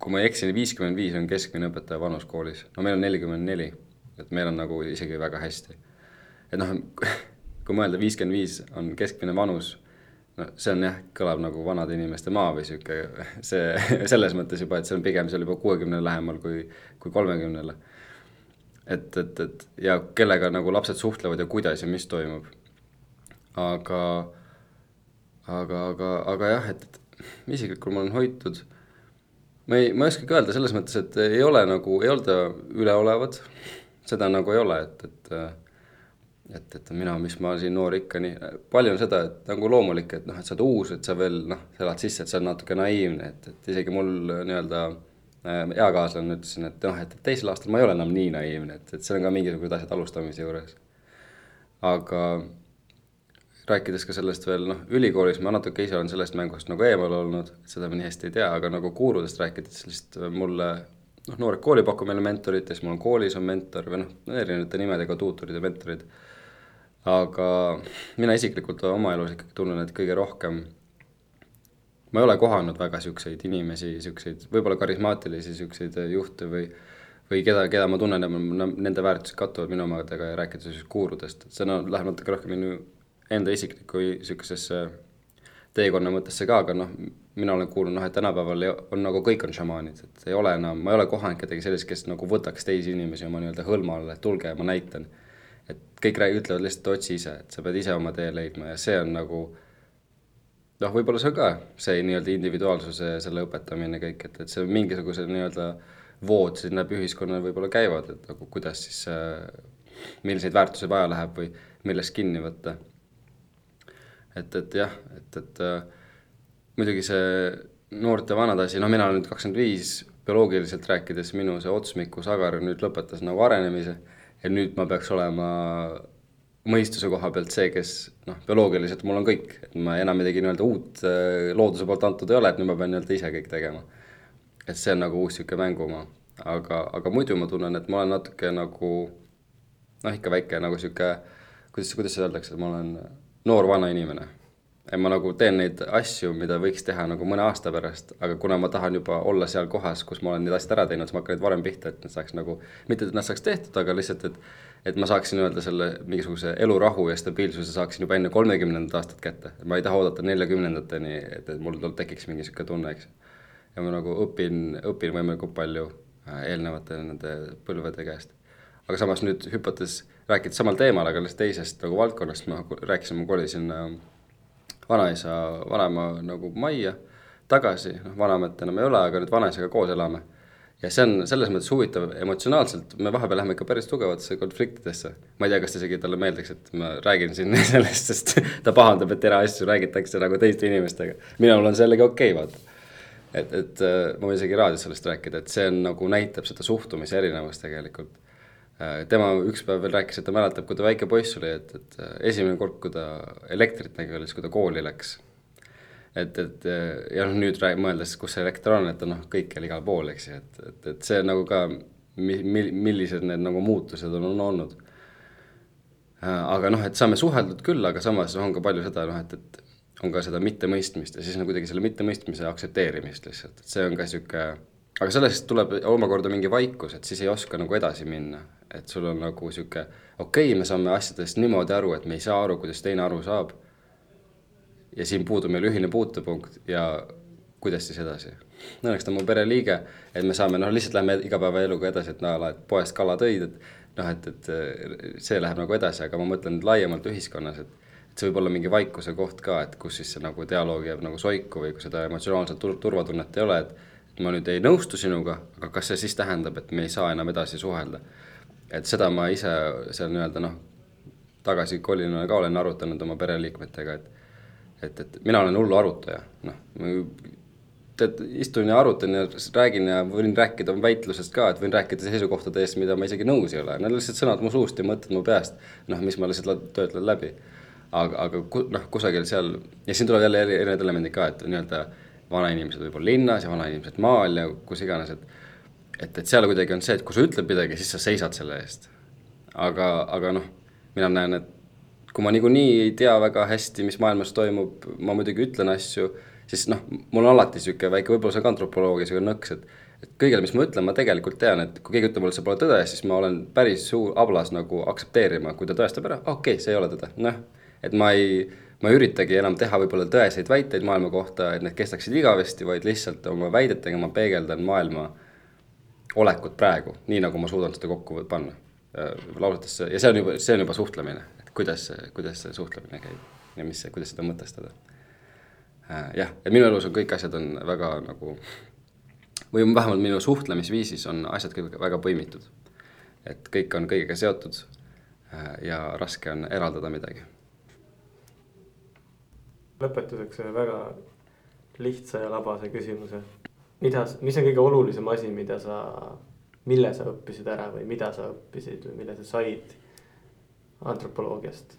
kui ma ei eksi, viiskümmend viis on keskmine õpetaja vanus koolis, no meil on nelikümmend neli, et meil on nagu isegi väga hästi. et noh, *laughs* kui mõelda, viiskümmend viis on keskmine vanus, no see on jah, kõlab nagu vanade inimeste maa või sihuke, *laughs* see selles mõttes juba, et see on pigem seal juba kuuekümnele lähemal kui, kui kolmekümnele. et, et, et ja kellega nagu lapsed suhtlevad ja kuidas ja mis toimub. aga aga, aga, aga jah, et, isiklikult ma olen hoitud, ma ei, ma ei oskagi öelda selles mõttes, et ei ole nagu, ei olda üleolevad, seda nagu ei ole, et, et et, et mina, mis ma siin noor ikka nii, palju on seda, et nagu loomulik, et noh, et sa oled uus, et sa veel noh, elad sisse, et sa oled natuke naiivne, et, et isegi mul nii-öelda äh, eakaaslane ütlesin, et noh, et teisel aastal ma ei ole enam nii naiivne, et, et seal on ka mingisugused asjad alustamise juures. aga rääkides ka sellest veel noh, ülikoolis ma natuke ise olen sellest mängust nagu eemal olnud, seda ma nii hästi ei tea, aga nagu gurudest rääkides lihtsalt mulle noh, noored kooli pakuvad meile mentorit ja siis mul on koolis on mentor või noh, erinevate nimedega tuutorid ja mentorid. aga mina isiklikult oma elus ikkagi tunnen, et kõige rohkem ma ei ole kohanud väga siukseid inimesi, siukseid võib-olla karismaatilisi siukseid juhte või või keda, keda ma tunnen, nende väärtused kattuvad minu omadega ja rääkides siis guurudest, et see no, läheb natuke rohkem minu enda isiklikku sihukesesse teekonna mõttesse ka, aga noh, mina olen kuulnud noh, et tänapäeval on nagu kõik on šamaanid, et ei ole enam, ma ei ole kohanud kedagi sellist, kes nagu võtaks teisi inimesi oma nii-öelda hõlma alla, et tulge, ma näitan. et kõik räägivad, ütlevad lihtsalt otsi ise, et sa pead ise oma tee leidma ja see on nagu noh, võib-olla see on ka see nii-öelda individuaalsuse selle õpetamine kõik, et, et see mingisugused nii-öelda vood siin läbi ühiskonna võib-olla käivad, et nagu kuidas siis äh,, milliseid väärtusi vaja läheb või millest kinni võtta et, et jah, et, et äh, muidugi see noorte vanade asi, no mina olen nüüd kakskümmend viis, bioloogiliselt rääkides minu see otsmiku sagar nüüd lõpetas nagu arenemise ja nüüd ma peaks olema mõistuse koha pealt see, kes noh, bioloogiliselt mul on kõik, et ma enam midagi nii-öelda uut äh, looduse poolt antud ei ole, et nüüd ma pean nii-öelda ise kõik tegema. et see on nagu uus niisugune mängumaa, aga, aga muidu ma tunnen, et ma olen natuke nagu noh, ikka väike nagu niisugune, kuidas, kuidas seda öeldakse, et ma olen noor vana inimene ma nagu teen neid asju, mida võiks teha nagu mõne aasta pärast, aga kuna ma tahan juba olla seal kohas, kus ma olen need asjad ära teinud, siis ma hakkan neid varem pihta, et nad saaks nagu, mitte et nad saaks tehtud, aga lihtsalt, et et ma saaksin öelda selle mingisuguse elurahu ja stabiilsuse saaksin juba enne kolmekümnendat aastat kätte, ma ei taha oodata neljakümnendateni, et, et mul tekiks mingi niisugune tunne, eks. ja ma nagu õpin, õpin võimalikult palju äh, eelnevate nende põlvede käest. Aga samas nüüd hüpates, rääkides samal teemal, aga lihtsalt teisest nagu valdkonnast, ma rääkisin, ma kolisin äh, vanaisa, vanaema nagu majja tagasi, noh, vanaemat enam ei ole, aga nüüd vanaisaga koos elame. ja see on selles mõttes huvitav, emotsionaalselt me vahepeal läheme ikka päris tugevatesse konfliktidesse. ma ei tea, kas isegi talle meeldiks, et ma räägin siin *laughs* sellest, sest ta pahandab, et eraasju räägitakse nagu teiste inimestega. minul on see jällegi okei okay,, vaata. et, et äh, ma võin isegi raadios sellest rääkida, et see on nagu näitab seda suhtumise erinevust tegelikult tema üks päev veel rääkis, et ta mäletab, kui ta väike poiss oli, et, et äh, esimene kord, kui ta elektrit nägi, oli siis, kui ta kooli läks. et, et äh, ja noh, nüüd rääg-, mõeldes, kus see elekter on, et noh, kõikjal igal pool, eks ju, et, et, et see nagu ka, mi-, mi-, millised need nagu muutused on, on olnud. aga noh, et saame suheldud küll, aga samas on ka palju seda noh, et, et on ka seda mittemõistmist ja siis on kuidagi selle mittemõistmise aktsepteerimist lihtsalt, et see on ka niisugune aga sellest tuleb omakorda mingi vaikus, et siis ei oska nagu edasi minna, et sul on nagu sihuke, okei okay,, me saame asjadest niimoodi aru, et me ei saa aru, kuidas teine aru saab. ja siin puudub meil ühine puutepunkt ja kuidas siis edasi. Õnneks ta on mu pereliige, et me saame noh, lihtsalt lähme igapäevaeluga edasi, et näe, et poest kala tõid, et noh, et, et see läheb nagu edasi, aga ma mõtlen laiemalt ühiskonnas, et et see võib olla mingi vaikuse koht ka, et kus siis see nagu dialoog jääb nagu soiku või kui seda emotsionaalset tur turvatunnet ei ole, et ma nüüd ei nõustu sinuga, aga kas see siis tähendab, et me ei saa enam edasi suhelda? et seda ma ise seal nii-öelda noh, tagasi kolinuna ka olen arutanud oma pereliikmetega, et et, et mina olen hullu arutaja, noh, tead, istun ja arutan ja räägin ja võin rääkida väitlusest ka, et võin rääkida seisukohtade eest, mida ma isegi nõus ei ole, need on lihtsalt sõnad mu suust ja mõtted mu peast, noh, mis ma lihtsalt töötlen läbi. aga, aga noh, kusagil seal ja siin tulevad jälle erinevad elemendid ka, et nii-öelda vanainimesed võib-olla linnas ja vanainimesed maal ja kus iganes, et et, et seal kuidagi on see, et kui sa ütled midagi, siis sa seisad selle eest. aga, aga noh, mina näen, et kui ma niikuinii ei tea väga hästi, mis maailmas toimub, ma muidugi ütlen asju, siis noh, mul on alati niisugune väike, võib-olla see on ka antropoloogia niisugune nõks, et et kõigele, mis ma ütlen, ma tegelikult tean, et kui keegi ütleb mulle, see pole tõde, siis ma olen päris suur ablas nagu aktsepteerima, kui ta tõestab ära, okei okay,, see ei ole tõde, noh. et ma ei, ma ei üritagi enam teha võib-olla tõeseid väiteid maailma kohta, et need kestaksid igavesti, vaid lihtsalt oma väidetega ma peegeldan maailma olekut praegu, nii nagu ma suudan seda kokku panna lausetesse ja see on juba, see on juba suhtlemine, et kuidas, kuidas see suhtlemine käib ja mis, kuidas seda mõtestada. Äh, jah, et minu elus on kõik asjad on väga nagu või vähemalt minu suhtlemisviisis on asjad kõik väga põimitud. et kõik on kõigega seotud äh, ja raske on eraldada midagi lõpetuseks ühe väga lihtsa ja labase küsimuse. mida, mis on kõige olulisem asi, mida sa, mille sa õppisid ära või mida sa õppisid või mille sa said antropoloogiast?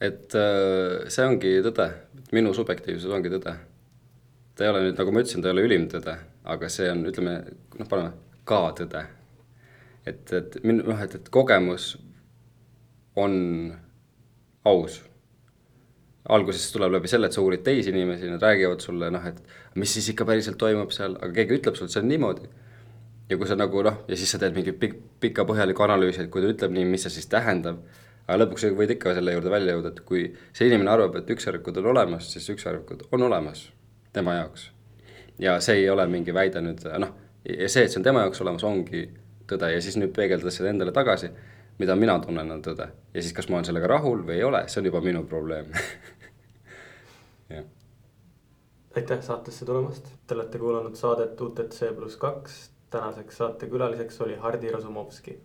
et äh, see ongi tõde, minu subjektiivsus ongi tõde. ta ei ole nüüd, nagu ma ütlesin, ta ei ole ülim tõde, aga see on, ütleme, noh, paneme ka tõde. et, et minu, noh, et, et kogemus on aus. alguses tuleb läbi selle, et sa uurid teisi inimesi, nad räägivad sulle noh, et mis siis ikka päriselt toimub seal, aga keegi ütleb sulle, et see on niimoodi. ja kui sa nagu noh, ja siis sa teed mingi pikk, pika põhjaliku analüüsi, et kui ta ütleb nii, mis see siis tähendab. aga lõpuks võid ikka selle juurde välja jõuda, et kui see inimene arvab, et ükssarvikud on olemas, siis ükssarvikud on olemas tema jaoks. ja see ei ole mingi väide nüüd noh, ja see, et see on tema jaoks olemas, ongi tõde ja siis nüüd peegeldades seda endale tagasi mida mina tunnen, on tõde. ja siis, kas ma olen sellega rahul või ei ole, see on juba minu probleem *laughs* jah. aitäh saatesse tulemast, te olete kuulanud saadet UTC pluss kaks, tänaseks saatekülaliseks oli Hardi Razumovski.